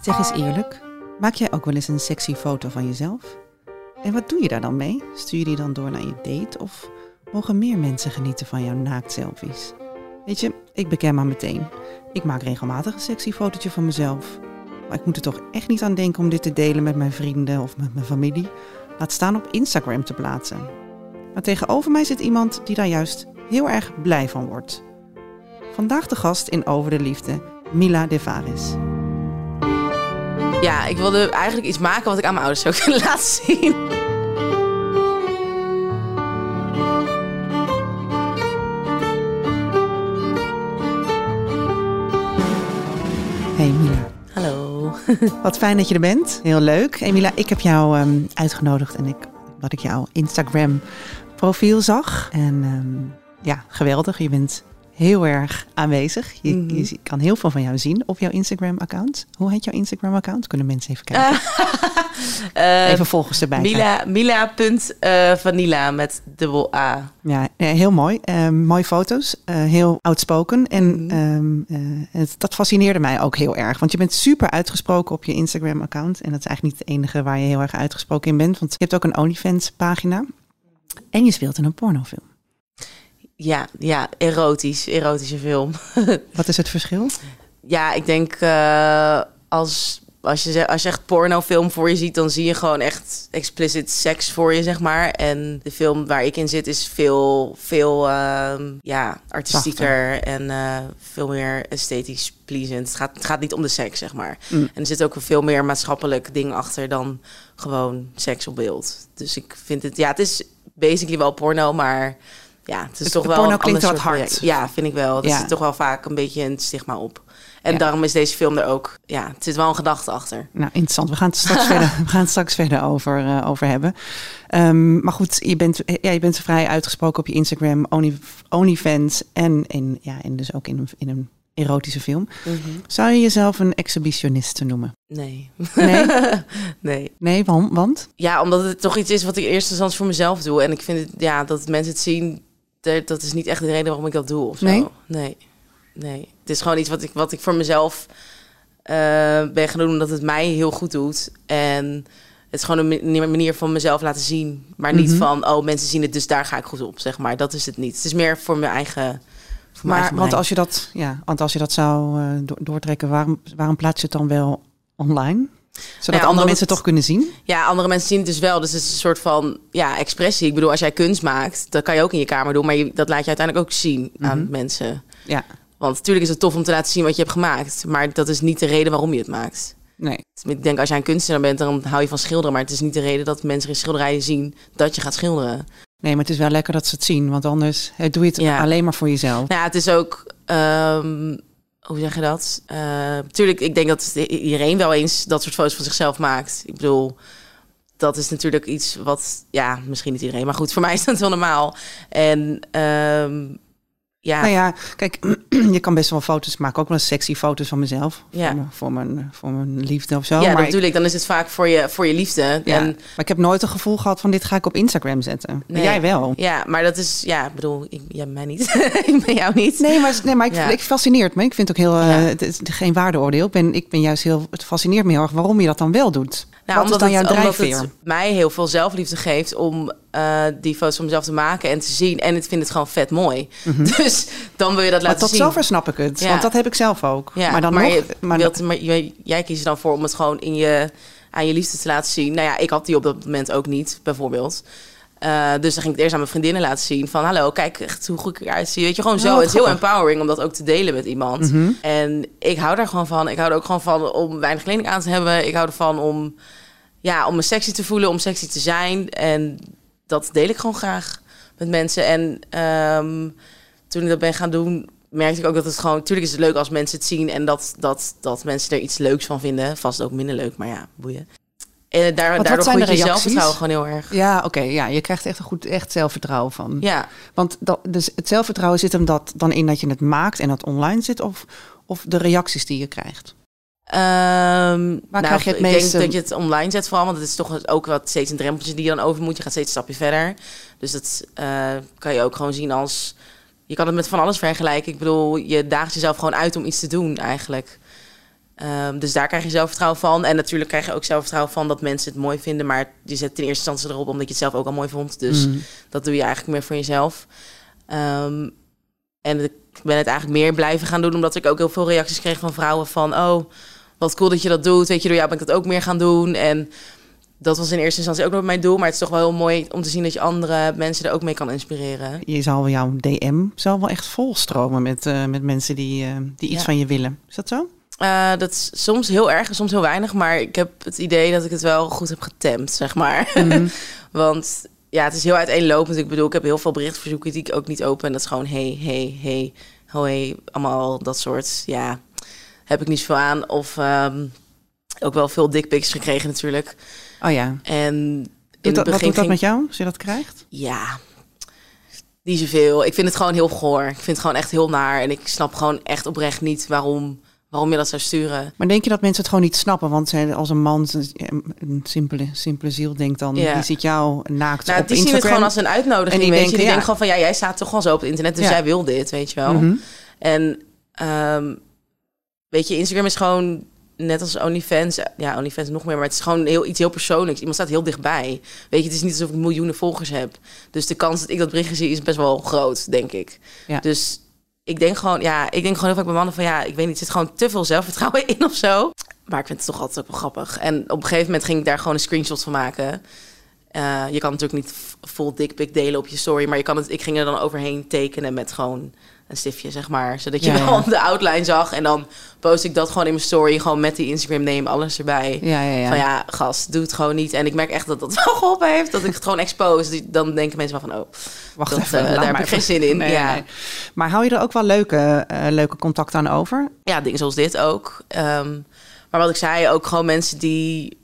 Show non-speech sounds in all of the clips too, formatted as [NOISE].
Zeg eens eerlijk, maak jij ook wel eens een sexy foto van jezelf? En wat doe je daar dan mee? Stuur je die dan door naar je date of mogen meer mensen genieten van jouw naaktselfies? Weet je, ik beken maar meteen. Ik maak regelmatig een sexy fotootje van mezelf. Maar ik moet er toch echt niet aan denken om dit te delen met mijn vrienden of met mijn familie. Laat staan op Instagram te plaatsen. Maar tegenover mij zit iemand die daar juist heel erg blij van wordt. Vandaag de gast in Over de Liefde, Mila De Varis. Ja, ik wilde eigenlijk iets maken wat ik aan mijn ouders zou [LAUGHS] kunnen laten zien. Hey Mila. Hallo. [LAUGHS] Wat fijn dat je er bent. Heel leuk. Emila, ik heb jou ehm, uitgenodigd en ik, dat ik jouw Instagram profiel zag. En ehm, ja, geweldig. Je bent heel erg aanwezig. Je, Mhm. je kan heel veel van jou zien op jouw Instagram-account. Hoe heet jouw Instagram-account? Kunnen mensen even kijken? [LAUGHS] Eh, even volgers erbij. kijken. Mila, Mila.vanilla met dubbel A. Ja, eh, heel mooi. Ehm, mooie foto's. eh, heel outspoken. En Mhm. ehm, eh, het, dat fascineerde mij ook heel erg. Want je bent super uitgesproken op je Instagram-account. En dat is eigenlijk niet het enige waar je heel erg uitgesproken in bent. Want je hebt ook een OnlyFans-pagina. En je speelt in een pornofilm. Ja, ja, erotisch. Erotische film. [LAUGHS] Wat is het verschil? ja, ik denk eh, als, als, je, als je echt pornofilm voor je ziet, dan zie je gewoon echt explicit seks voor je, zeg maar. En de film waar ik in zit is veel, veel ehm, ja, artistieker en eh, veel meer esthetisch pleasant. Het gaat, het gaat niet om de seks, zeg maar. Mm. En er zit ook een veel meer maatschappelijk ding achter dan gewoon seks op beeld. Dus ik vind het, ja, het is basically wel porno, maar ja, het is Het- toch wel porno een klinkt wat hard. project. Ja, vind ik wel. Er Ja. zit toch wel vaak een beetje een stigma op. En Ja. daarom is deze film er ook, ja, het zit wel een gedachte achter. Nou, interessant. We gaan het straks, [LAUGHS] verder, we gaan het straks verder over, eh, over hebben. Ehm, maar goed, je bent, eh, ja, je bent vrij uitgesproken op je Instagram, Only, OnlyFans en, en, ja, en dus ook in een, in een erotische film. Zou je jezelf een exhibitionist noemen? Nee. Nee? [LAUGHS] nee. Nee, want? want? Ja, omdat het toch iets is wat ik in eerste instantie voor mezelf doe. En ik vind het, ja, dat mensen het zien, dat dat is niet echt de reden waarom ik dat doe of zo. Nee? Nee. Nee. Het is gewoon iets wat ik, wat ik voor mezelf eh, ben gaan doen omdat het mij heel goed doet. En het is gewoon een ma- manier van mezelf laten zien. Maar niet Mhm. van, oh, mensen zien het, dus daar ga ik goed op, zeg maar. Dat is het niet. Het is meer voor mijn eigen... Voor mijn Maar eigen want als je dat, ja, want als je dat zou eh, do- doortrekken, waarom, waarom plaats je het dan wel online? Zodat omdat andere mensen het- toch kunnen zien? Ja, andere mensen zien het dus wel. Dus het is een soort van ja, expressie. Ik bedoel, als jij kunst maakt, dat kan je ook in je kamer doen. Maar je, dat laat je uiteindelijk ook zien aan Mhm. mensen. Ja, Want natuurlijk is het tof om te laten zien wat je hebt gemaakt. Maar dat is niet de reden waarom je het maakt. nee. Dus Ik denk, als jij een kunstenaar bent, dan hou je van schilderen. Maar het is niet de reden dat mensen in schilderijen zien dat je gaat schilderen. Nee, maar het is wel lekker dat ze het zien, want anders doe je het Ja. alleen maar voor jezelf. Nou ja, het is ook... ehm, hoe zeg je dat? Eh tuurlijk, ik denk dat iedereen wel eens dat soort foto's van zichzelf maakt. Ik bedoel, dat is natuurlijk iets wat... Ja, misschien niet iedereen, maar goed, voor mij is dat wel normaal. En ehm, ja, Nou ja, kijk, [CLEARS THROAT] je kan best wel foto's maken, ook wel sexy foto's van mezelf. Ja. Voor, mijn, voor, mijn, voor mijn liefde of zo. ja, maar, ik. Dan is het vaak voor je, voor je liefde. ja, En, maar ik heb nooit het gevoel gehad van dit ga ik op Instagram zetten. Nee. Jij wel. ja, maar dat is... Ja, ik bedoel, ik, jij mij niet. [LAUGHS] ik ben jou niet. Nee, maar, nee, maar ik, Ja. ik fascineert me. Ik vind het ook heel, eh, het is geen waardeoordeel. Ik ben, ik ben juist heel, het fascineert me heel erg waarom je dat dan wel doet. Nou, Wat is dan jouw omdat drijfveer? het mij heel veel zelfliefde geeft om eh, die foto's van mezelf te maken en te zien. En ik vind het gewoon vet mooi. [LAUGHS] Dus dan wil je dat Maar laten tot zien. zover snap ik het. Ja. Want dat heb ik zelf ook. Ja, maar dan nog... je maar, wilt, maar jij, jij kiest er dan voor om het gewoon in je, aan je liefde te laten zien. Nou ja, ik had die op dat moment ook niet, bijvoorbeeld. Eh, dus dan ging ik het eerst aan mijn vriendinnen laten zien. Van hallo, kijk echt hoe goed ik eruit zie. Weet je, gewoon Oh, zo. het is heel empowering om dat ook te delen met iemand. Mhm. En ik hou daar gewoon van. Ik hou er ook gewoon van om weinig kleding aan te hebben. Ik hou ervan om, ja, om me sexy te voelen, om sexy te zijn. En dat deel ik gewoon graag met mensen. En ehm, toen ik dat ben gaan doen, merkte ik ook dat het gewoon... Tuurlijk is het leuk als mensen het zien en dat, dat, dat mensen er iets leuks van vinden. Vast ook minder leuk, maar ja, boeien. En daar, wat daardoor groeit je zelfvertrouwen gewoon heel erg. Ja, oké. ja, je krijgt echt een goed echt zelfvertrouwen van. Ja, Want dat, dus het zelfvertrouwen zit hem dat dan in dat je het maakt en dat online zit, of, of de reacties die je krijgt. Ehm, Waar krijg je het ik denk dat je het online zet vooral, want het is toch ook wat steeds een drempeltje die je dan over moet. Je gaat steeds een stapje verder. Dus dat eh, kan je ook gewoon zien als... Je kan het met van alles vergelijken. Ik bedoel, je daagt jezelf gewoon uit om iets te doen eigenlijk. Ehm, dus daar krijg je zelfvertrouwen van. En natuurlijk krijg je ook zelfvertrouwen van dat mensen het mooi vinden. Maar je zet in eerste instantie erop omdat je het zelf ook al mooi vond. Dus Mm. dat doe je eigenlijk meer voor jezelf. Ehm, en ik ben het eigenlijk meer blijven gaan doen, omdat ik ook heel veel reacties kreeg van vrouwen van... oh, wat cool dat je dat doet. Weet je, door jou ben ik dat ook meer gaan doen. En dat was in eerste instantie ook nog mijn doel. Maar het is toch wel heel mooi om te zien dat je andere mensen er ook mee kan inspireren. Je zal jouw DM zal wel echt volstromen met, eh, met mensen die, eh, die iets Ja. van je willen. Is dat zo? Eh, dat is soms heel erg en soms heel weinig. Maar ik heb het idee dat ik het wel goed heb getemd, zeg maar. Mhm. [LAUGHS] Want ja, het is heel uiteenlopend. Ik bedoel, ik heb heel veel berichtverzoeken die ik ook niet open. En dat is gewoon hey, hey, hey, hoi, allemaal dat soort. Ja, heb ik niet zoveel aan. Of ehm, ook wel veel dickpics gekregen natuurlijk. Oh ja. En in dat, het wat begin doet dat ging... met jou, als je dat krijgt? Ja, niet zoveel. Ik vind het gewoon heel goor. Ik vind het gewoon echt heel naar. En ik snap gewoon echt oprecht niet waarom, waarom je dat zou sturen. Maar denk je dat mensen het gewoon niet snappen? Want zij, als een man, een simpele, simpele ziel denkt dan, Ja. die ziet jou naakt Nou, op die zien Instagram. het gewoon als een uitnodiging. En die weet je. denken, die ja. denken gewoon van ja, jij staat toch gewoon zo op het internet, dus Ja. jij wil dit, weet je wel. Mhm. En ehm, weet je, Instagram is gewoon net als OnlyFans. Ja, OnlyFans nog meer, maar het is gewoon heel, iets heel persoonlijks. Iemand staat heel dichtbij. Weet je, het is niet alsof ik miljoenen volgers heb. Dus de kans dat ik dat berichtje zie is best wel groot, denk ik. Ja. Dus ik denk gewoon, ja, ik denk gewoon heel vaak bij mannen van ja, ik weet niet, er zit gewoon te veel zelfvertrouwen in of zo. Maar ik vind het toch altijd wel grappig. En op een gegeven moment ging ik daar gewoon een screenshot van maken. Eh, je kan natuurlijk niet f- full dick pic delen op je story, maar je kan het, ik ging er dan overheen tekenen met gewoon een stiftje, zeg maar. Zodat je Ja, ja. wel [LAUGHS] de outline zag. En dan post ik dat gewoon in mijn story, gewoon met die Instagram name, alles erbij. Ja, ja, ja. Van ja, gast, doe het gewoon niet. En ik merk echt dat dat [LAUGHS] wel geholpen heeft. Dat ik het gewoon expose. Dan denken mensen wel van, oh, Wacht dat, even, eh, daar heb ik geen zin in. Nee, ja. nee. Maar hou je er ook wel leuke, eh, leuke contacten aan over? ja, dingen zoals dit ook. Ehm, maar wat ik zei, ook gewoon mensen die,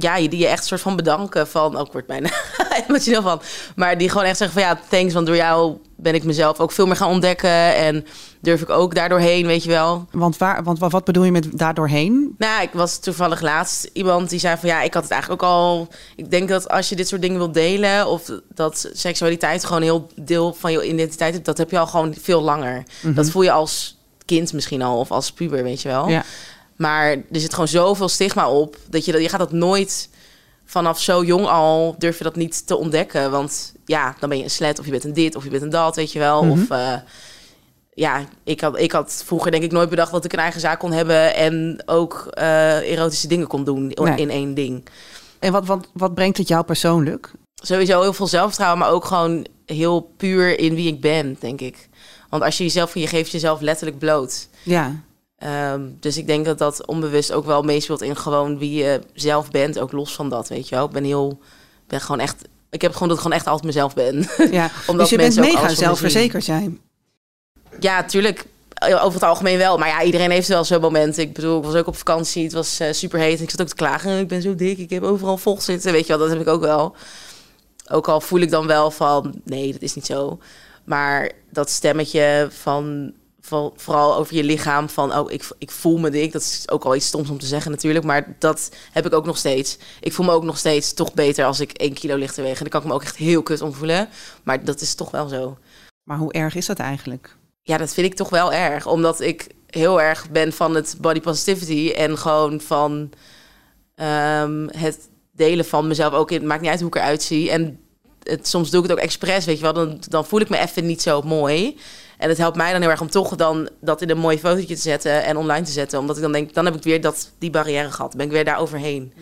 ja, die je echt soort van bedanken van, ook wordt bijna [LAUGHS] emotioneel van, maar die gewoon echt zeggen van ja, thanks, want door jou ben ik mezelf ook veel meer gaan ontdekken en durf ik ook daardoor heen, weet je wel. Want, waar, want wa- wat bedoel je met daardoorheen? Nou, ik was toevallig laatst iemand die zei van ja, ik had het eigenlijk ook al. Ik denk dat als je dit soort dingen wilt delen of dat seksualiteit gewoon een heel deel van je identiteit is, dat heb je al gewoon veel langer. Dat voel je als kind misschien al of als puber, weet je wel. Ja. Maar er zit gewoon zoveel stigma op dat je dat je gaat dat nooit vanaf zo jong al durf je dat niet te ontdekken, want ja, dan ben je een slet of je bent een dit of je bent een dat, weet je wel. Mhm. Of eh, ja, ik had, ik had vroeger denk ik nooit bedacht dat ik een eigen zaak kon hebben en ook eh, erotische dingen kon doen in- Nee. in één ding. En wat, wat, wat brengt het jou persoonlijk? Sowieso heel veel zelfvertrouwen, maar ook gewoon heel puur in wie ik ben, denk ik. Want als je jezelf, je geeft jezelf letterlijk bloot. Ja, Ehm, dus ik denk dat dat onbewust ook wel meespeelt in gewoon wie je zelf bent, ook los van dat, weet je wel. Ik ben heel, ben gewoon echt, ik heb gewoon dat ik gewoon echt altijd mezelf ben. ja. Omdat [LAUGHS] dus je bent mega zelfverzekerd zijn. Ja, tuurlijk. Over het algemeen wel. Maar ja, iedereen heeft wel zo'n moment. Ik bedoel, ik was ook op vakantie. Het was eh, super heet. Ik zat ook te klagen. Ik ben zo dik. Ik heb overal vocht zitten. Weet je wel, dat heb ik ook wel. Ook al voel ik dan wel van... Nee, dat is niet zo. Maar dat stemmetje van... vooral over je lichaam. Van, oh, ik, ik voel me dik. Dat is ook al iets stoms om te zeggen natuurlijk. Maar dat heb ik ook nog steeds. Ik voel me ook nog steeds toch beter als ik één kilo lichter weeg. En dan kan ik me ook echt heel kut om voelen. Maar dat is toch wel zo. Maar hoe erg is dat eigenlijk? Ja, dat vind ik toch wel erg. Omdat ik heel erg ben van het body positivity. En gewoon van ehm, het delen van mezelf. Ook in, het maakt niet uit hoe ik eruit zie. En het, soms doe ik het ook expres, weet je wel. Dan, dan voel ik me even niet zo mooi. En het helpt mij dan heel erg om toch dan dat in een mooi fotootje te zetten en online te zetten. Omdat ik dan denk, dan heb ik weer dat, die barrière gehad. Ben ik weer daar overheen.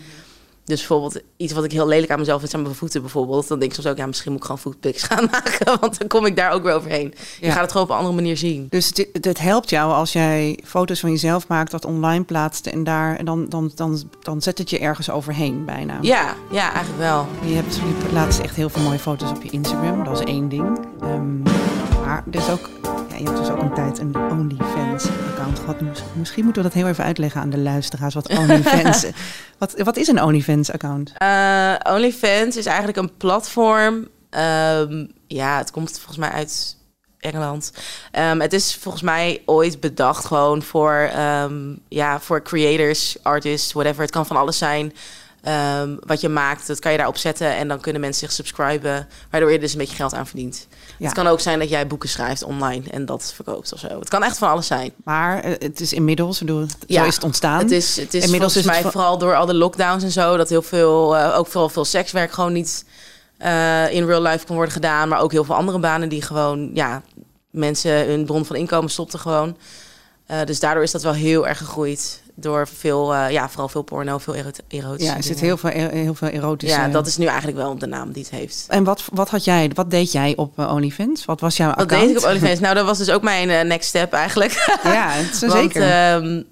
Dus bijvoorbeeld iets wat ik heel lelijk aan mezelf vind, zijn mijn voeten bijvoorbeeld. Dan denk ik soms ook, ja, misschien moet ik gewoon footpics [LAUGHS] gaan maken. Want dan kom ik daar ook weer overheen. Je Ja. gaat het gewoon op een andere manier zien. Dus het, het helpt jou als jij foto's van jezelf maakt, dat online plaatst en daar en dan, dan, dan, dan zet het je ergens overheen bijna. Ja, ja, eigenlijk wel. Je hebt je laatst echt heel veel mooie foto's op je Instagram. Dat is één ding. Ehm, maar er is ook, ja, je hebt dus ook een tijd een OnlyFans-account gehad. Mis- Misschien moeten we dat heel even uitleggen aan de luisteraars. Wat [LAUGHS] OnlyFans... wat, wat is een OnlyFans-account? Eh, OnlyFans is eigenlijk een platform. Ehm, ja, het komt volgens mij uit Engeland. Ehm, het is volgens mij ooit bedacht gewoon voor, ehm, ja, voor creators, artists, whatever. Het kan van alles zijn. Ehm, wat je maakt, dat kan je daarop zetten en dan kunnen mensen zich subscriben, waardoor je dus een beetje geld aan verdient. Ja. Het kan ook zijn dat jij boeken schrijft online en dat verkoopt of zo. Het kan echt van alles zijn. Maar eh, het is inmiddels, bedoel, Ja, zo is het ontstaan. Het is, het is Inmiddels volgens is het mij voor- vooral door al de lockdowns en zo, dat heel veel, eh, ook vooral veel sekswerk gewoon niet eh, in real life kon worden gedaan, maar ook heel veel andere banen die gewoon, ja, mensen hun bron van inkomen stopten gewoon. Dus daardoor is dat wel heel erg gegroeid door veel, eh, ja, vooral veel porno, veel erot erotische ja, er zit heel veel, e- heel veel erotische... Ja, dat is nu eigenlijk wel de naam die het heeft. En wat, wat, had jij, wat deed jij op eh, OnlyFans? Wat was jouw Wat account? deed ik op OnlyFans? Nou, dat was dus ook mijn eh, next step eigenlijk. Ja, [LAUGHS] Want, zeker. ehm,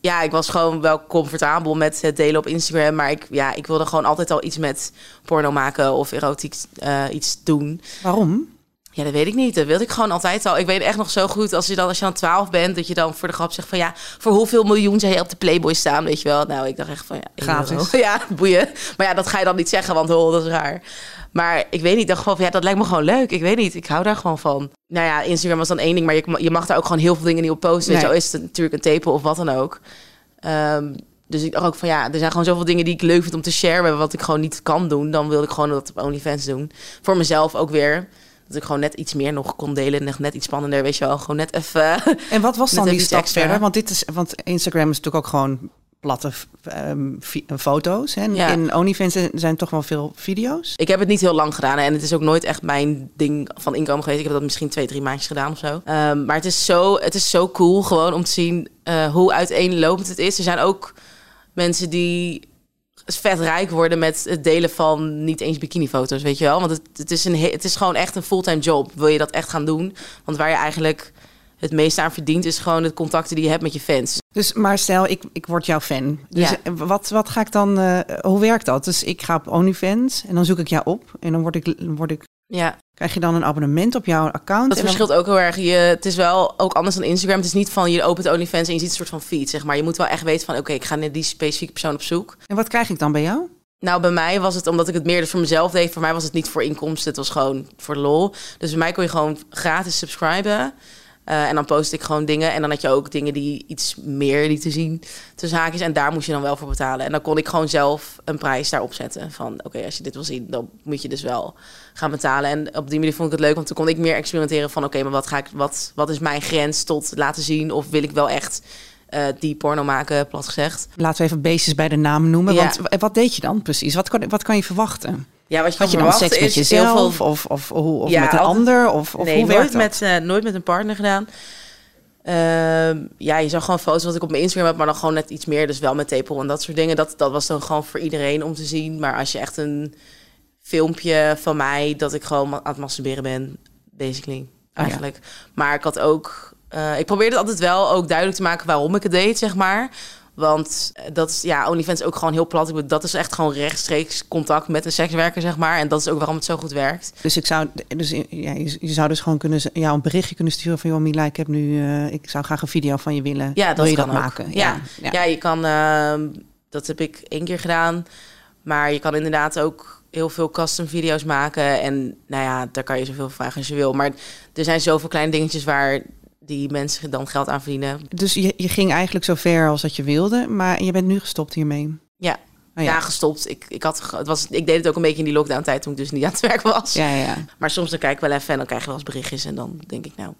ja, ik was gewoon wel comfortabel met het delen op Instagram. Maar ik, ja, ik wilde gewoon altijd al iets met porno maken of erotiek eh, iets doen. Waarom? Ja, dat weet ik niet. Dat wilde ik gewoon altijd al. Ik weet echt nog zo goed als je dan, als je dan 12 bent, dat je dan voor de grap zegt van ja, voor hoeveel miljoen zou je op de Playboy staan, weet je wel? Nou, ik dacht echt van ja, Gratis. [LAUGHS] Ja, boeien. Maar ja, dat ga je dan niet zeggen, want oh, dat is raar. Maar ik weet niet, dacht gewoon van ja, dat lijkt me gewoon leuk. Ik weet niet, ik hou daar gewoon van. Nou ja, Instagram was dan één ding, maar je, je mag daar ook gewoon heel veel dingen niet op posten. Weet je Nee. wel, is het natuurlijk een tape of wat dan ook. Ehm, dus ik dacht ook van ja, er zijn gewoon zoveel dingen die ik leuk vind om te sharen, wat ik gewoon niet kan doen. Dan wilde ik gewoon dat op OnlyFans doen. Voor mezelf ook weer. Dat ik gewoon net iets meer nog kon delen. Net, net iets spannender, weet je wel. Gewoon net even... [LAUGHS] En wat was dan die stap extra. verder? Want, dit is, want Instagram is natuurlijk ook gewoon platte ehm, foto's. Hè? En Ja. In OnlyFans zijn toch wel veel video's. Ik heb het niet heel lang gedaan. En het is ook nooit echt mijn ding van inkomen geweest. Ik heb dat misschien twee, drie maandjes gedaan of zo. Ehm, maar het is, zo, het is zo cool gewoon om te zien eh, hoe uiteenlopend het is. Er zijn ook mensen die vet rijk worden met het delen van niet eens bikinifoto's, weet je wel. Want het, het, is, een, he- het is gewoon echt een fulltime job. Wil je dat echt gaan doen? Want waar je eigenlijk het meeste aan verdient... is gewoon de contacten die je hebt met je fans. Dus, maar stel, ik, ik word jouw fan. Dus Ja. eh, wat, wat ga ik dan... eh, hoe werkt dat? Dus ik ga op OnlyFans en dan zoek ik jou op. En dan word ik, word ik, Ja, krijg je dan een abonnement op jouw account. dat En dan- verschilt ook heel erg. Je, het is wel ook anders dan Instagram. Het is niet van je opent OnlyFans en je ziet een soort van feed, zeg maar. Je moet wel echt weten van... oké, ik ga naar die specifieke persoon op zoek. En wat krijg ik dan bij jou? Nou, bij mij was het omdat ik het meer dus voor mezelf deed. Voor mij was het niet voor inkomsten. Het was gewoon voor lol. Dus bij mij kon je gewoon gratis subscriben. Eh, en dan post ik gewoon dingen. En dan had je ook dingen die iets meer lieten zien. Tussen haakjes. En daar moest je dan wel voor betalen. En dan kon ik gewoon zelf een prijs daarop zetten. Van oké, als je dit wil zien, dan moet je dus wel gaan betalen. En op die manier vond ik het leuk. Want toen kon ik meer experimenteren van oké, maar wat, ga ik, wat, wat is mijn grens tot laten zien? Of wil ik wel echt eh, die porno maken, plat gezegd. Laten we even beestjes bij de naam noemen. Ja. Want wat deed je dan precies? Wat kan, wat kan je verwachten? Ja, wat je, Had je dan seks met veel jezelf? Of, of, hoe, of Ja, met een altijd- ander? Of, of nee, hoe nooit met, eh, nooit met een partner gedaan. Ehm, ja, je zag gewoon foto's wat ik op mijn Instagram heb, maar dan gewoon net iets meer. Dus wel met tepel en dat soort dingen. Dat, dat was dan gewoon voor iedereen om te zien. Maar als je echt een filmpje van mij dat ik gewoon aan het masturberen ben, basically, ja. eigenlijk. Maar ik had ook... eh, ik probeerde altijd wel ook duidelijk te maken waarom ik het deed, zeg maar. Want eh, dat is, ja, OnlyFans ook gewoon heel plat. Ik bedoel, dat is echt gewoon rechtstreeks contact met een sekswerker, zeg maar. En dat is ook waarom het zo goed werkt. Dus ik zou, dus ja, je, je zou dus gewoon kunnen, ja, een berichtje kunnen sturen van, joh, Mila, ik heb nu, eh, ik zou graag een video van je willen. Ja, dat Wil je kan dat ook. maken? Ja, ja. ja. je kan, ehm, dat heb ik één keer gedaan. Maar je kan inderdaad ook heel veel custom video's maken. En nou ja, daar kan je zoveel vragen als je wil. Maar er zijn zoveel kleine dingetjes waar die mensen dan geld aan verdienen. Dus je, je ging eigenlijk zo ver als dat je wilde, maar je bent nu gestopt hiermee. Ja, Oh, ja. ja. gestopt. Ik, ik, had, het was, ik deed het ook een beetje in die lockdown tijd toen ik dus niet aan het werk was. Ja, ja, ja. Maar soms dan kijk ik wel even en dan krijg je wel eens berichtjes. En dan denk ik nou,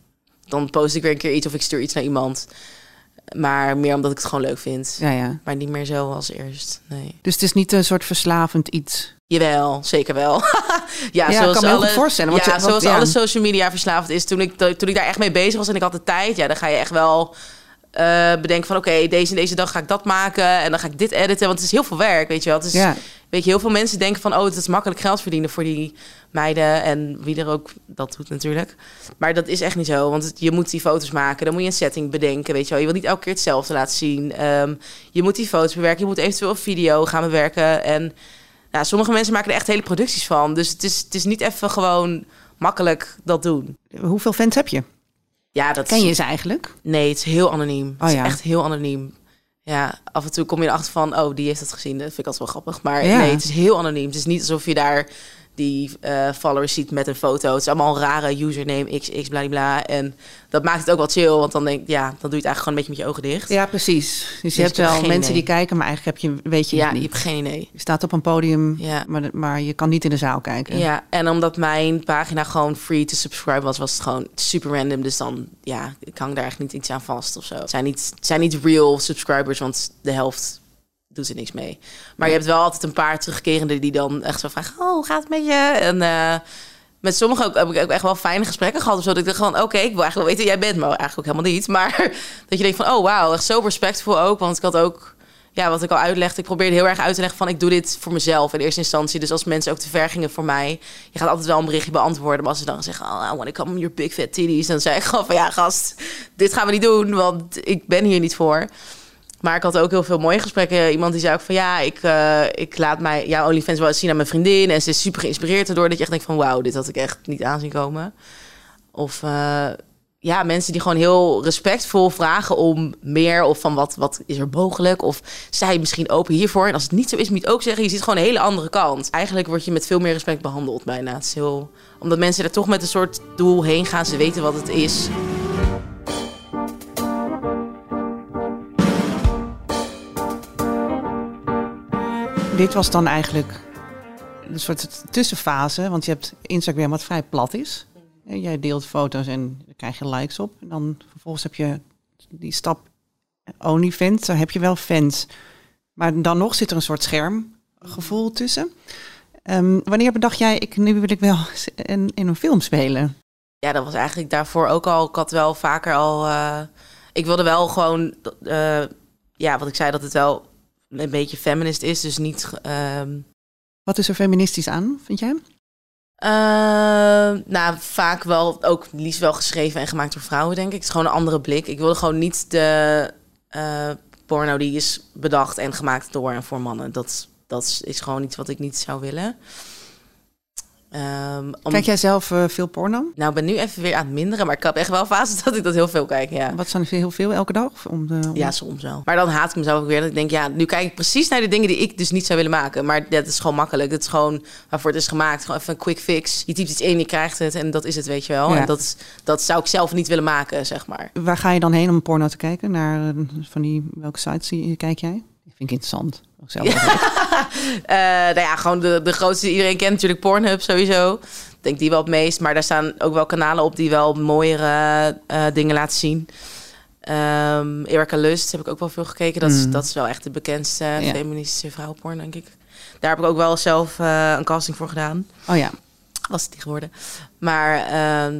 dan post ik weer een keer iets of ik stuur iets naar iemand. Maar meer omdat ik het gewoon leuk vind. ja, ja. Maar niet meer zo als eerst, nee. Dus het is niet een soort verslavend iets. Jawel, zeker wel. [LAUGHS] ja, Ja, zoals kan me alle, voorstellen, want ja, je- zoals ja. alle social media verslaafd is. Toen ik, toen ik daar echt mee bezig was en ik had de tijd, ja, dan ga je echt wel eh, bedenken van oké, deze en deze dag ga ik dat maken en dan ga ik dit editen, want het is heel veel werk, weet je wel. Het is, Ja. Weet je, heel veel mensen denken van oh, het is makkelijk geld verdienen voor die meiden en wie er ook dat doet natuurlijk. Maar dat is echt niet zo, want je moet die foto's maken, dan moet je een setting bedenken, weet je wel. Je wil niet elke keer hetzelfde laten zien. Ehm, je moet die foto's bewerken, je moet eventueel een video gaan bewerken en ja, sommige mensen maken er echt hele producties van. Dus het is, het is niet even gewoon makkelijk dat doen. Hoeveel fans heb je? Ja, dat Ken is- je ze eigenlijk? Nee, het is heel anoniem. Oh het ja. is echt heel anoniem. Ja, af en toe kom je erachter van, oh, die heeft het gezien. Dat vind ik altijd wel grappig. Maar Ja. nee, het is heel anoniem. Het is niet alsof je daar die eh, followers ziet met een foto. Het is allemaal een rare username, xx, bla. En dat maakt het ook wel chill, want dan denk ja, dan doe je het eigenlijk gewoon een beetje met je ogen dicht. Ja, precies. Dus, Dus je hebt ik heb wel mensen idee. die kijken, maar eigenlijk heb je, weet je ja, je hebt geen idee. Je staat op een podium, Ja. maar, maar je kan niet in de zaal kijken. Ja, en omdat mijn pagina gewoon free to subscribe was, was het gewoon super random. Dus dan, ja, ik hang daar echt niet iets aan vast of zo. Het zijn niet, het zijn niet real subscribers, want de helft doet er niks mee. Maar je hebt wel altijd een paar terugkerende die dan echt zo vragen, oh, hoe gaat het met je? En eh, met sommigen ook, heb ik ook echt wel fijne gesprekken gehad. Of zo, dat ik dacht van, oké, ik wil eigenlijk wel weten jij bent. Maar eigenlijk ook helemaal niet. [LAUGHS] Maar dat je denkt van, oh, wauw, echt zo respectvol ook. Want ik had ook ja, wat ik al uitlegde, ik probeerde heel erg uit te leggen van ik doe dit voor mezelf in eerste instantie. Dus als mensen ook te ver gingen voor mij, je gaat altijd wel een berichtje beantwoorden. Maar als ze dan zeggen, oh, I want to come your big fat titties, dan zei ik gewoon van ja, gast, dit gaan we niet doen, want ik ben hier niet voor. Maar ik had ook heel veel mooie gesprekken. Iemand die zei ook van ja, ik, eh, ik laat mij jouw OnlyFans wel zien aan mijn vriendin. En ze is super geïnspireerd erdoor dat je echt denkt van wauw, dit had ik echt niet aanzien komen. Of eh, ja, mensen die gewoon heel respectvol vragen om meer. Of van wat, wat is er mogelijk? Of je misschien open hiervoor? En als het niet zo is, moet je ook zeggen. Je ziet gewoon een hele andere kant. Eigenlijk word je met veel meer respect behandeld bijna. Het is heel... Omdat mensen er toch met een soort doel heen gaan. Ze weten wat het is. Dit was dan eigenlijk een soort tussenfase, want je hebt Instagram wat vrij plat is. En jij deelt foto's en daar krijg je likes op. En dan vervolgens heb je die stap OnlyFans, daar heb je wel fans. Maar dan nog zit er een soort schermgevoel tussen. Ehm, wanneer bedacht jij, ik, nu wil ik wel in, in een film spelen? Ja, dat was eigenlijk daarvoor ook al. Ik had wel vaker al. eh, ik wilde wel gewoon. eh, ja, wat ik zei, dat het wel een beetje feminist is. Dus niet. ehm, Wat is er feministisch aan, vind jij? eh, nou, vaak wel ook liefst wel geschreven en gemaakt door vrouwen, denk ik. Het is gewoon een andere blik. Ik wilde gewoon niet de eh, porno die is bedacht en gemaakt door en voor mannen. Dat, dat is gewoon iets wat ik niet zou willen. Ehm, om- Kijk jij zelf eh, veel porno? Nou, ik ben nu even weer aan het minderen, maar ik heb echt wel fases [LAUGHS] dat ik dat heel veel kijk, ja. Wat zijn er heel veel elke dag? Om de, om- Ja, soms wel. Maar dan haat ik mezelf ook weer. Dat ik denk, ja, nu kijk ik precies naar de dingen die ik dus niet zou willen maken. Maar dat is gewoon makkelijk. Dat is gewoon waarvoor het is gemaakt. Gewoon even een quick fix. Je typt iets in, je krijgt het en dat is het, weet je wel. Ja. En dat, dat zou ik zelf niet willen maken, zeg maar. Waar ga je dan heen om porno te kijken? Naar eh, van die, welke sites zie- kijk jij? Vind ik interessant. Ook zelf [LAUGHS] Eh, nou ja, gewoon de, de grootste die iedereen kent, natuurlijk Pornhub sowieso. Ik denk die wel het meest. Maar daar staan ook wel kanalen op die wel mooiere eh, dingen laten zien. Erica Lust heb ik ook wel veel gekeken. Dat, is, Mm. dat is wel echt de bekendste Ja. feministische vrouwenporn, denk ik. Daar heb ik ook wel zelf eh, een casting voor gedaan. Oh ja. Was het niet geworden. Maar ehm,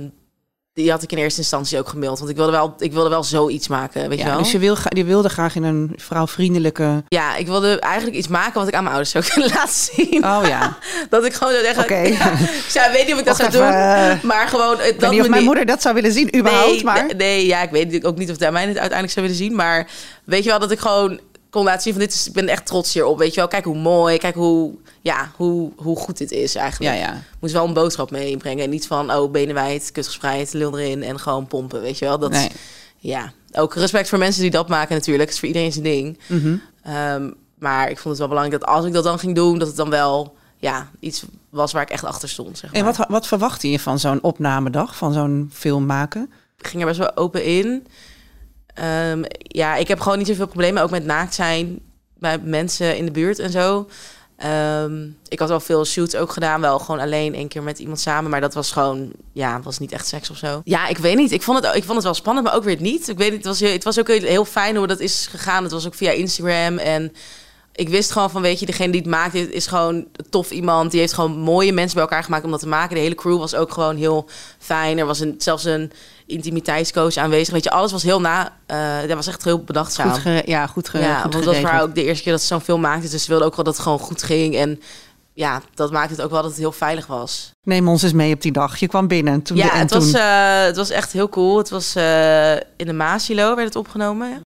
die had ik in eerste instantie ook gemaild. Want ik wilde wel, ik wilde wel zoiets maken, weet je ja wel? dus je, wil, je wilde graag in een vrouwvriendelijke... Ja, ik wilde eigenlijk iets maken wat ik aan mijn ouders zou [LAUGHS] kunnen laten zien. Oh ja, [LAUGHS] Dat ik gewoon zeggen... oké. Ik zou, weet niet of ik dat zou doen. eh, Maar gewoon... eh, Ik weet dat niet of mijn moeder dat zou willen zien, überhaupt. nee, maar nee, ja, ik weet ook niet of zij mij het uiteindelijk zou willen zien. Maar weet je wel, dat ik gewoon kon laten zien van dit is... Ik ben echt trots hierop, weet je wel. Kijk hoe mooi, kijk hoe... Ja, hoe, hoe goed dit is eigenlijk. ja, ja. Moet wel een boodschap mee inbrengen. En niet van, oh, benen wijd, kut gespreid, lul erin en gewoon pompen, weet je wel. Dat, Nee. Ja, ook respect voor mensen die dat maken natuurlijk. Het is voor iedereen zijn ding. Mhm. Ehm, maar ik vond het wel belangrijk dat als ik dat dan ging doen, dat het dan wel ja, iets was waar ik echt achter stond. Zeg maar. En wat, wat verwachtte je van zo'n opnamedag, van zo'n film maken? Ik ging er best wel open in. Ehm, ja, ik heb gewoon niet zoveel problemen, ook met naakt zijn bij mensen in de buurt en zo. Ehm, ik had wel veel shoots ook gedaan, wel gewoon alleen één keer met iemand samen, maar dat was gewoon, ja, was niet echt seks of zo. Ja, ik weet niet. Ik vond het, ik vond het wel spannend, maar ook weer niet. Ik weet niet, het was, het was ook heel, fijn hoe dat is gegaan. Het was ook via Instagram en ik wist gewoon van, weet je, degene die het maakt, is gewoon tof iemand. Die heeft gewoon mooie mensen bij elkaar gemaakt om dat te maken. De hele crew was ook gewoon heel fijn. Er was een, zelfs een intimiteitscoach aanwezig. Weet je, alles was heel na. eh dat was echt heel bedachtzaam. Goed ja, goed, ge- ja, goed want dat was haar ook de eerste keer dat ze zo'n film maakte. Dus ze wilde ook wel dat het gewoon goed ging. En ja, dat maakte het ook wel dat het heel veilig was. Neem ons eens mee op die dag. Je kwam binnen toen, ja, en het, toen. was, eh, het was echt heel cool. Het was eh, in de Maasilo werd het opgenomen.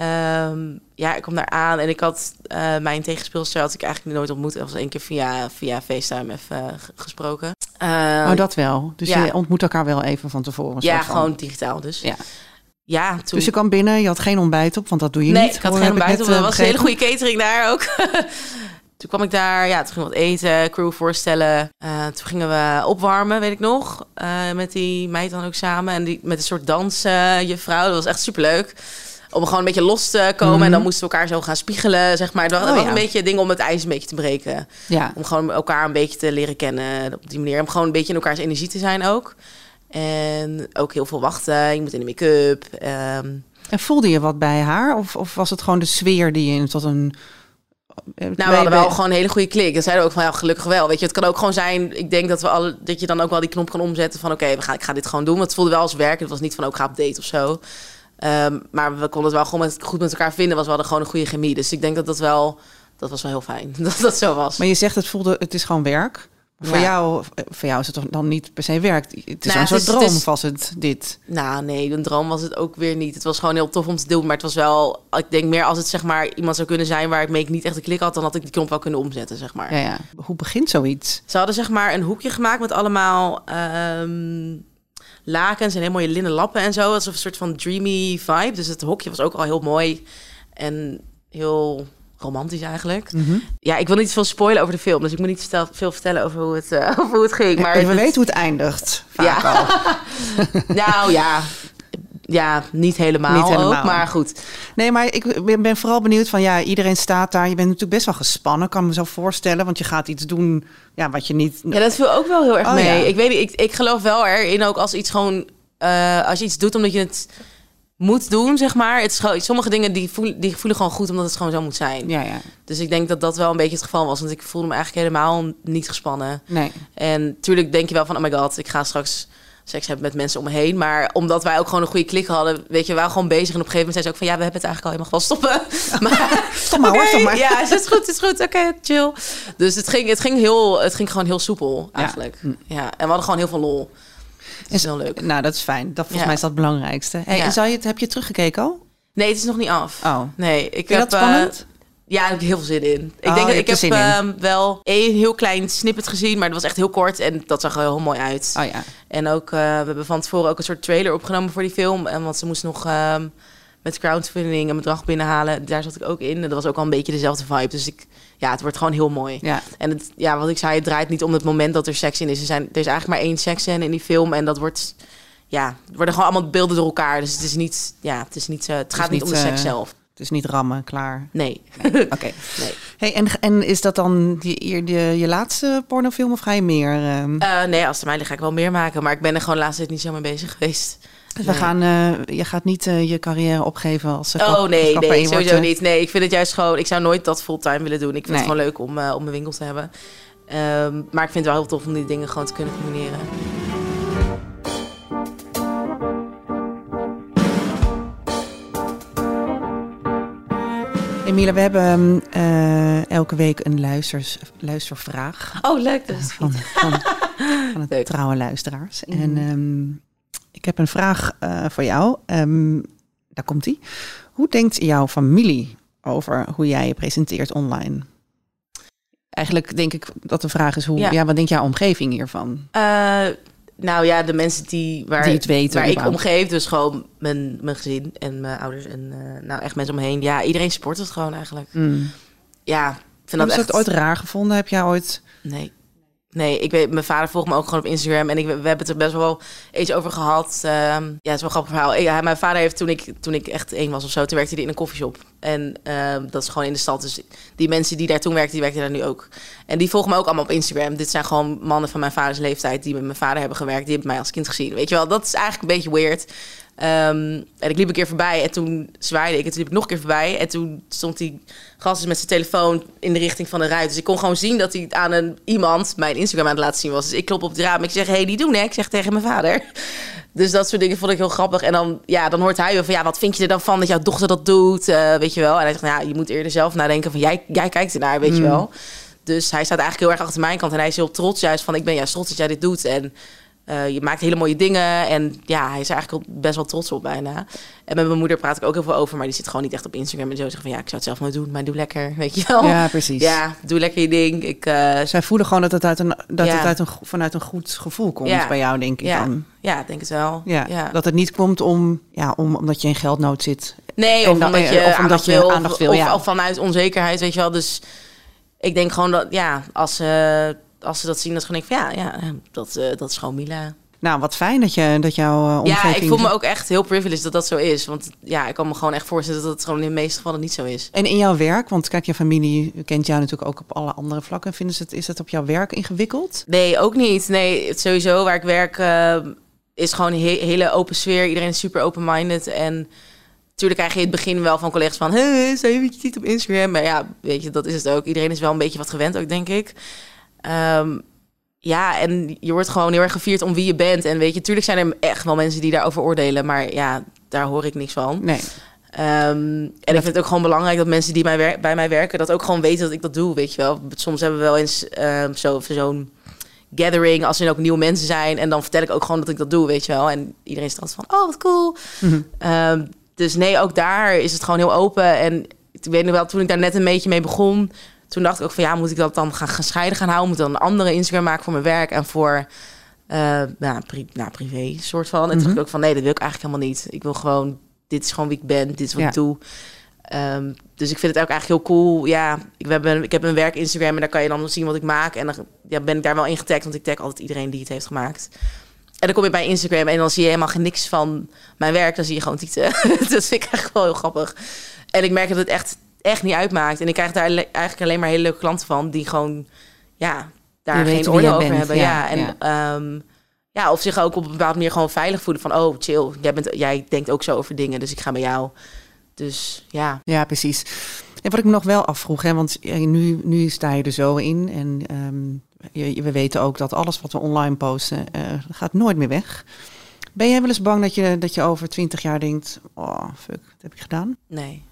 Ehm, ja, ik kom daar aan en ik had eh, mijn tegenspeelster had ik eigenlijk nooit ontmoet. Dat was één keer via, via FaceTime even eh, gesproken. Eh, oh, dat wel. Dus ja. je ontmoet elkaar wel even van tevoren. ja, van. gewoon digitaal dus. Ja. Ja, toen... Dus je kwam binnen, je had geen ontbijt op, want dat doe je nee, niet. ik had hoor, geen ontbijt op. Er eh, was een hele goede catering daar ook. [LAUGHS] toen kwam ik daar, ja, toen gingen we wat eten, crew voorstellen. Toen gingen we opwarmen, weet ik nog. eh, met die meid dan ook samen. En die, met een soort dansjuffrouw. dat was echt superleuk. Om gewoon een beetje los te komen. Mhm. En dan moesten we elkaar zo gaan spiegelen, zeg maar. Was, Oh, was ja. een beetje dingen om het ijs een beetje te breken. Ja. Om gewoon elkaar een beetje te leren kennen op die manier. Om gewoon een beetje in elkaars energie te zijn ook. En ook heel veel wachten. Je moet in de make-up. ehm, En voelde je wat bij haar? Of, of was het gewoon de sfeer die je tot een... Nou, we hadden wel gewoon een hele goede klik. Dat zeiden we ook van, ja, gelukkig wel. Weet je, het kan ook gewoon zijn, ik denk dat we alle, dat je dan ook wel die knop kan omzetten van, oké, we gaan, ik ga dit gewoon doen. Want het voelde wel als werk. Het was niet van, ook ga op date of zo. Ehm, maar we konden het wel gewoon met, goed met elkaar vinden. Was we hadden gewoon een goede chemie. Dus ik denk dat dat wel, dat was wel heel fijn. [LAUGHS] Dat dat zo was. Maar je zegt het voelde, het is gewoon werk. Voor, Ja. jou, voor jou is het toch dan niet per se werk. Het is Nou, een soort is- droom het is- was het, dit. Nou, nee, een droom was het ook weer niet. Het was gewoon heel tof om te doen. Maar het was wel, ik denk meer als het zeg maar iemand zou kunnen zijn waar ik mee niet echt een klik had, dan had ik die knop wel kunnen omzetten, zeg maar. Ja, ja. Hoe begint zoiets? Ze hadden zeg maar een hoekje gemaakt met allemaal ehm, lakens en heel mooie linnen lappen en zo. Is een soort van dreamy vibe. Dus het hokje was ook al heel mooi en heel romantisch eigenlijk. Mhm. Ja, ik wil niet veel spoilen over de film, dus ik moet niet veel vertellen over hoe het, eh, [LAUGHS] over hoe het ging. Maar Maar we het- weten hoe het eindigt. Vaak Ja. al. [LAUGHS] nou ja, ja, niet helemaal, Niet helemaal. ook, maar goed. Nee, maar ik ben, ben vooral benieuwd van ja, iedereen staat daar. Je bent natuurlijk best wel gespannen, kan me zo voorstellen. Want je gaat iets doen ja, wat je niet. Ja, dat viel ook wel heel erg Oh, mee. ja. Ik weet niet, ik, ik geloof wel erin ook als iets gewoon... eh, als je iets doet omdat je het moet doen, zeg maar. Het is gewoon, sommige dingen die voelen, die voelen gewoon goed omdat het gewoon zo moet zijn. Ja, ja. Dus ik denk dat dat wel een beetje het geval was. Want ik voelde me eigenlijk helemaal niet gespannen. Nee. En natuurlijk denk je wel van, oh my god, ik ga straks seks hebben met mensen om me heen. Maar omdat wij ook gewoon een goede klik hadden, weet je, we waren gewoon bezig. En op een gegeven moment zei ze ook van, ja, we hebben het eigenlijk al helemaal wel stoppen. [LAUGHS] Maar, Stop maar hoor, stop maar. Ja, het is goed, het is goed. Oké, chill. Dus het ging, het, ging heel, het ging gewoon heel soepel, eigenlijk. Hm. Ja. en we hadden gewoon heel veel lol. Het is heel leuk. Nou, dat is fijn. Dat volgens Ja. mij is dat het belangrijkste. Hey, Ja. en zou je het, heb je het teruggekeken al? Nee, het is nog niet af. Oh. Nee, ik Vind heb... dat eh, spannend? Ja, daar heb ik heel veel zin in. Ik Oh, denk dat ik heb ehm, wel één heel klein snippet gezien, maar dat was echt heel kort en dat zag er heel mooi uit. Oh ja. En ook, eh, we hebben van tevoren ook een soort trailer opgenomen voor die film. En want ze moest nog ehm, met crowdfunding een bedrag binnenhalen. Daar zat ik ook in. En dat was ook al een beetje dezelfde vibe. Dus ik, ja, het wordt gewoon heel mooi. Ja. En het, ja, wat ik zei, het draait niet om het moment dat er seks in is. Er, zijn, er is eigenlijk maar één seksscène in die film. En dat wordt, ja, er worden gewoon allemaal beelden door elkaar. Dus het is niet, ja, het is niet, het gaat niet, niet, om de seks eh, zelf. Is niet rammen, klaar. Nee. [LAUGHS] Oké. nee. Hey, en, en is dat dan die, die, je laatste pornofilm of ga je meer? ehm? Eh, nee, als het mij ligt ga ik wel meer maken. Maar ik ben er gewoon de tijd niet zo mee bezig geweest. Dus we gaan, eh, je gaat niet eh, je carrière opgeven als Oh nee, nee, Je wordt, sowieso niet. Nee, ik vind het juist gewoon... Ik zou nooit dat fulltime willen doen. Ik vind Nee. het gewoon leuk om, om mijn winkel te hebben. Ehm, maar ik vind het wel heel tof om die dingen gewoon te kunnen combineren. Emiele, we hebben eh, elke week een luisters, luistervraag Oh, leuk. Dat is van, van, [LAUGHS] van het Leuk. trouwe luisteraars. Mhm. En ehm, ik heb een vraag eh, voor jou. Ehm, daar komt die. Hoe denkt jouw familie over hoe jij je presenteert online? Eigenlijk denk ik dat de vraag is, hoe, ja. Ja. wat denkt jouw omgeving hiervan? Eh, nou ja, de mensen die, waar, Die het weten waar ik omgeef. Dus gewoon mijn, mijn gezin en mijn ouders. En eh, nou echt mensen omheen. Ja, iedereen support het gewoon eigenlijk. Hmm. Ja, vind Hebben dat echt... het ooit raar gevonden? Heb jij ooit... Nee. Nee, ik weet, mijn vader volgt me ook gewoon op Instagram. En ik, we hebben het er best wel eens over gehad. Ehm, ja, het is wel een grappig verhaal. Mijn vader heeft toen ik, toen ik echt één was of zo, toen werkte hij in een koffieshop. En ehm, dat is gewoon in de stad. Dus die mensen die daar toen werkten, die werkten daar nu ook. En die volgen me ook allemaal op Instagram. Dit zijn gewoon mannen van mijn vaders leeftijd die met mijn vader hebben gewerkt. Die hebben mij als kind gezien. Weet je wel, dat is eigenlijk een beetje weird. Ehm, en ik liep een keer voorbij en toen zwaaide ik. En toen liep ik nog een keer voorbij. En toen stond die gast dus met zijn telefoon in de richting van de ruit. Dus ik kon gewoon zien dat hij aan een, iemand mijn Instagram aan het laten zien was. Dus ik klop op het raam. Ik zeg, hé, hey, die doen hè? Ik zeg tegen mijn vader. [LAUGHS] Dus dat soort dingen vond ik heel grappig. En dan, ja, dan hoort hij weer van, ja, wat vind je er dan van dat jouw dochter dat doet? Eh, weet je wel. En hij zegt, nou, ja, je moet eerder zelf nadenken van, jij, jij kijkt ernaar, weet je Mm. wel. Dus hij staat eigenlijk heel erg achter mijn kant. En hij is heel trots juist van, ik ben juist trots dat jij dit doet. En eh, je maakt hele mooie dingen. En ja, hij is er eigenlijk best wel trots op bijna. En met mijn moeder praat ik ook heel veel over. Maar die zit gewoon niet echt op Instagram en zo. Zeggen van, ja, ik zou het zelf nooit doen. Maar doe lekker, [LAUGHS] weet je wel. Ja, precies. Ja, doe lekker je ding. Ik, eh, Zij voelen gewoon dat het, uit een, dat Ja. het uit een, vanuit een goed gevoel komt Ja. bij jou, denk ik Ja. dan. ja, denk het wel. Ja. Dat het niet komt om, ja, om, omdat je in geldnood zit. Nee, of omdat eh, je, of omdat aandacht, je wil, aandacht of, wil, of, ja. of vanuit onzekerheid, weet je wel. Dus ik denk gewoon dat, ja, als ze, als ze dat zien, dat ze gewoon denken van ja, ja dat, eh, dat is gewoon Mila. Nou, wat fijn dat, je, dat jouw uh, omgeving... Ja, ik voel me ook echt heel privileged dat dat zo is. Want ja, ik kan me gewoon echt voorstellen dat het gewoon in de meeste gevallen niet zo is. En in jouw werk, want kijk, je familie kent jou natuurlijk ook op alle andere vlakken. Vinden ze het, is het op jouw werk ingewikkeld? Nee, ook niet. Nee, het sowieso waar ik werk uh, is gewoon een he hele open sfeer. Iedereen is super open-minded en... Natuurlijk krijg je in het begin wel van collega's van... Hé, hey, je niet op Instagram? Maar ja, weet je, dat is het ook. Iedereen is wel een beetje wat gewend ook, denk ik. Um, ja, en je wordt gewoon heel erg gevierd om wie je bent. En weet je, natuurlijk zijn er echt wel mensen die daarover oordelen. Maar ja, daar hoor ik niks van. Nee. Um, en ik vind het ook gewoon belangrijk dat mensen die mij bij mij werken... dat ook gewoon weten dat ik dat doe, weet je wel. Soms hebben we wel eens um, zo, zo'n gathering... als er ook nieuwe mensen zijn. En dan vertel ik ook gewoon dat ik dat doe, weet je wel. En iedereen is altijd van, oh, wat cool. Mm -hmm. um, dus nee, ook daar is het gewoon heel open. En ik weet nog wel, toen ik daar net een beetje mee begon toen dacht ik ook van ja, moet ik dat dan gaan gescheiden gaan houden? Moet ik dan een andere Instagram maken voor mijn werk en voor uh, nou, pri nou, privé soort van. En mm -hmm. toen dacht ik ook van nee, dat wil ik eigenlijk helemaal niet. Ik wil gewoon, dit is gewoon wie ik ben, dit is wat ja. ik doe. Um, dus ik vind het ook eigenlijk heel cool. Ja, ik heb, een, ik heb een werk Instagram en daar kan je dan zien wat ik maak. En dan ja, ben ik daar wel in getagd, want ik tag altijd iedereen die het heeft gemaakt. En dan kom je bij Instagram en dan zie je helemaal niks van mijn werk. Dan zie je gewoon tieten. [LAUGHS] dat vind ik echt wel heel grappig. En ik merk dat het echt echt niet uitmaakt. En ik krijg daar eigenlijk alleen maar hele leuke klanten van die gewoon ja, daar geen oordeel over bent. hebben. Ja, ja. en ja. Um, ja, of zich ook op een bepaalde manier gewoon veilig voelen van oh chill, jij, bent, jij denkt ook zo over dingen, dus ik ga bij jou. Dus ja. Ja, precies. En wat ik me nog wel afvroeg, hè, want nu, nu sta je er zo in en um, je, we weten ook dat alles wat we online posten uh, gaat nooit meer weg. Ben jij wel eens bang dat je, dat je over twintig jaar denkt, oh fuck, wat heb ik gedaan? Nee.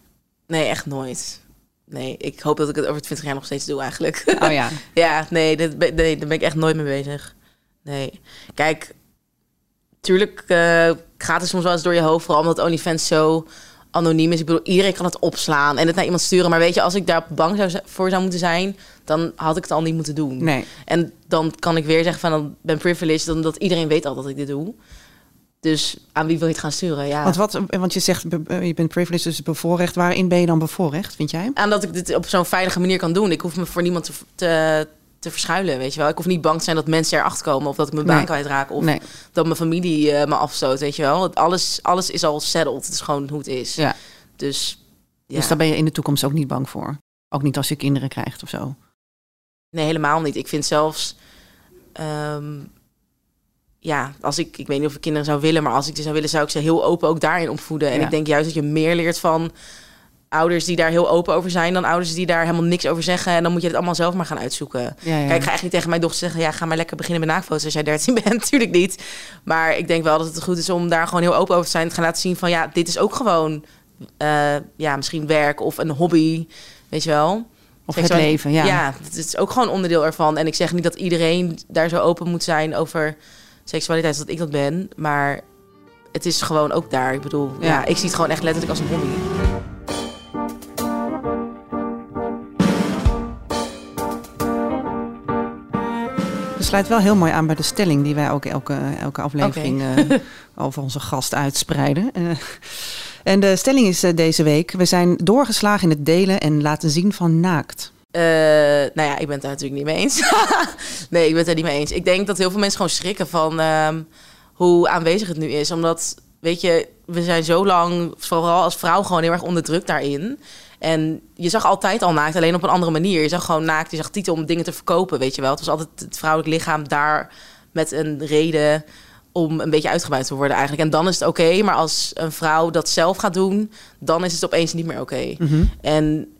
Nee, echt nooit. Nee, ik hoop dat ik het over 20 jaar nog steeds doe eigenlijk. Oh ja. [LAUGHS] ja, nee, dit, nee, daar ben ik echt nooit mee bezig. Nee. Kijk, tuurlijk uh, gaat het soms wel eens door je hoofd, vooral omdat OnlyFans zo anoniem is. Ik bedoel, iedereen kan het opslaan en het naar iemand sturen. Maar weet je, als ik daar bang zou, voor zou moeten zijn, dan had ik het al niet moeten doen. Nee. En dan kan ik weer zeggen van, dan ben privileged, dan dat iedereen weet al dat ik dit doe. Dus aan wie wil je het gaan sturen? Ja. Want, wat, want je zegt, je bent privileged, dus bevoorrecht. Waarin ben je dan bevoorrecht, vind jij? Aan dat ik dit op zo'n veilige manier kan doen. Ik hoef me voor niemand te, te, te, verschuilen, weet je wel. Ik hoef niet bang te zijn dat mensen erachter komen... of dat ik mijn baan nee. kwijtraak of nee. dat mijn familie uh, me afstoot, weet je wel. Alles, alles is al settled. Het is gewoon hoe het is. Ja. Dus, ja. dus daar ben je in de toekomst ook niet bang voor? Ook niet als je kinderen krijgt of zo? Nee, helemaal niet. Ik vind zelfs... Um, ja, als ik, ik weet niet of ik kinderen zou willen, maar als ik ze zou willen, zou ik ze heel open ook daarin opvoeden. En ja. ik denk juist dat je meer leert van ouders die daar heel open over zijn, dan ouders die daar helemaal niks over zeggen. En dan moet je het allemaal zelf maar gaan uitzoeken. Ja, ja. Kijk, ik ga echt niet tegen mijn dochter zeggen, ja, ga maar lekker beginnen met naakfoto's als jij 13 [LAUGHS] bent. Natuurlijk niet. Maar ik denk wel dat het goed is om daar gewoon heel open over te zijn. Te gaan laten zien van, ja, dit is ook gewoon, uh, ja, misschien werk of een hobby, weet je wel. Of het leven, ja. Ja, het is ook gewoon onderdeel ervan. En ik zeg niet dat iedereen daar zo open moet zijn over seksualiteit dat ik dat ben. Maar het is gewoon ook daar. Ik bedoel, ja. ja ik zie het gewoon echt letterlijk als een hobby. Dat sluit wel heel mooi aan bij de stelling die wij ook elke, elke aflevering okay. uh, [LAUGHS] over onze gast uitspreiden. Uh, en de stelling is uh, deze week: we zijn doorgeslagen in het delen en laten zien van naakt. Uh, nou ja, ik ben het daar natuurlijk niet mee eens. [LAUGHS] nee, ik ben het er niet mee eens. Ik denk dat heel veel mensen gewoon schrikken van um, hoe aanwezig het nu is. Omdat, weet je, we zijn zo lang, vooral als vrouw, gewoon heel erg onderdrukt daarin. En je zag altijd al naakt, alleen op een andere manier. Je zag gewoon naakt, je zag titel om dingen te verkopen, weet je wel. Het was altijd het vrouwelijk lichaam daar met een reden om een beetje uitgebuit te worden eigenlijk. En dan is het oké, maar als een vrouw dat zelf gaat doen, dan is het opeens niet meer oké. Okay. Mm -hmm. En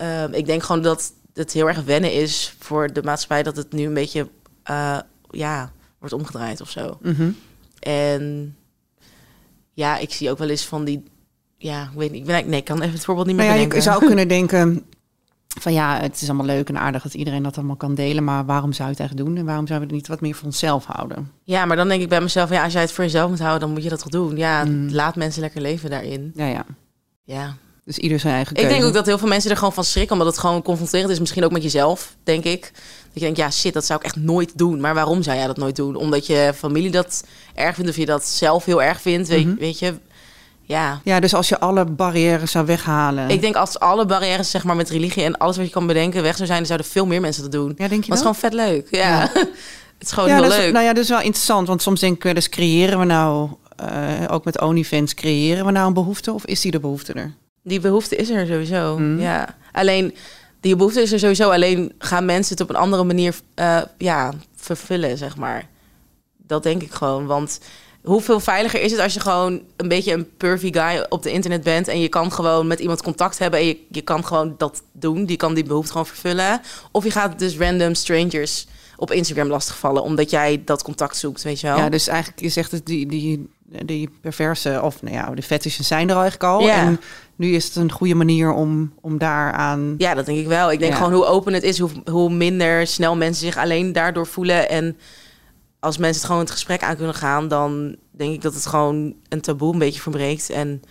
uh, ik denk gewoon dat het heel erg wennen is voor de maatschappij dat het nu een beetje uh, ja, wordt omgedraaid of zo. Mm -hmm. En ja, ik zie ook wel eens van die. Ja, ik weet niet. Ik ben, nee, ik kan even het voorbeeld niet meer. Nou ja, je zou kunnen denken. Van ja, het is allemaal leuk en aardig dat iedereen dat allemaal kan delen. Maar waarom zou je het eigenlijk doen? En waarom zouden we het niet wat meer voor onszelf houden? Ja, maar dan denk ik bij mezelf, ja, als jij het voor jezelf moet houden, dan moet je dat toch doen. Ja, mm. laat mensen lekker leven daarin. Ja, ja. Ja. Dus ieder zijn eigen keuze. Ik denk ook dat heel veel mensen er gewoon van schrikken, omdat het gewoon confronterend is. Misschien ook met jezelf, denk ik. Dat je denkt, ja, shit, dat zou ik echt nooit doen. Maar waarom zou jij dat nooit doen? Omdat je familie dat erg vindt of je dat zelf heel erg vindt, weet, mm -hmm. weet je. Ja. Ja, dus als je alle barrières zou weghalen. Ik denk als alle barrières zeg maar met religie en alles wat je kan bedenken weg zou zijn, dan zouden veel meer mensen dat doen. Ja, denk je Dat is gewoon vet leuk. Ja. Ja. [LAUGHS] het is gewoon ja, heel is, leuk. nou ja, dat is wel interessant. Want soms denk ik wel eens, creëren we nou, eh, ook met OnlyFans, creëren we nou een behoefte? Of is die de behoefte er? Die behoefte is er sowieso. Mm. Ja. Alleen die behoefte is er sowieso. Alleen gaan mensen het op een andere manier eh, ja, vervullen, zeg maar. Dat denk ik gewoon. Want hoeveel veiliger is het als je gewoon een beetje een pervy guy op de internet bent en je kan gewoon met iemand contact hebben en je, je kan gewoon dat doen. Die kan die behoefte gewoon vervullen. Of je gaat dus random strangers op Instagram lastigvallen omdat jij dat contact zoekt, weet je wel. Ja, dus eigenlijk, je zegt het, die, die, die perverse, of nou ja, de fetishes zijn er eigenlijk al. Ja. En nu is het een goede manier om, om daaraan... Ja, dat denk ik wel. Ik denk Ja. gewoon hoe open het is, hoe, hoe minder snel mensen zich alleen daardoor voelen. En als mensen het gewoon het gesprek aan kunnen gaan, dan denk ik dat het gewoon een taboe een beetje verbreekt. En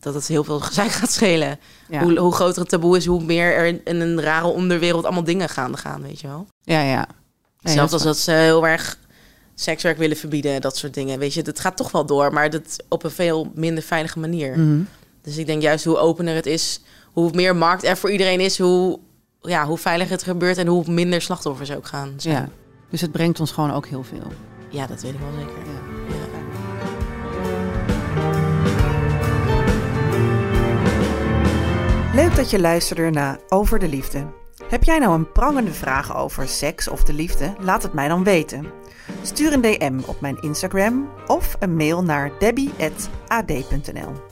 dat het heel veel gezeik [LAUGHS] gaat schelen. Ja, Hoe, hoe groter het taboe is, hoe meer er in een rare onderwereld allemaal dingen gaande gaan, weet je wel. ja. ja. Nee, Zelfs als dat ze heel erg sekswerk willen verbieden, dat soort dingen. Weet je, dat gaat toch wel door, maar dat op een veel minder veilige manier. Mhm. Dus ik denk juist hoe opener het is, hoe meer markt er voor iedereen is, hoe, ja, hoe veiliger het gebeurt en hoe minder slachtoffers ook gaan. zijn. Ja, dus het brengt ons gewoon ook heel veel. ja, dat weet ik wel zeker. Ja. Ja. Leuk dat je luisterde naar Over de Liefde. Heb jij nou een prangende vraag over seks of de liefde? Laat het mij dan weten. Stuur een DM op mijn Instagram of een mail naar debbie.ad.nl.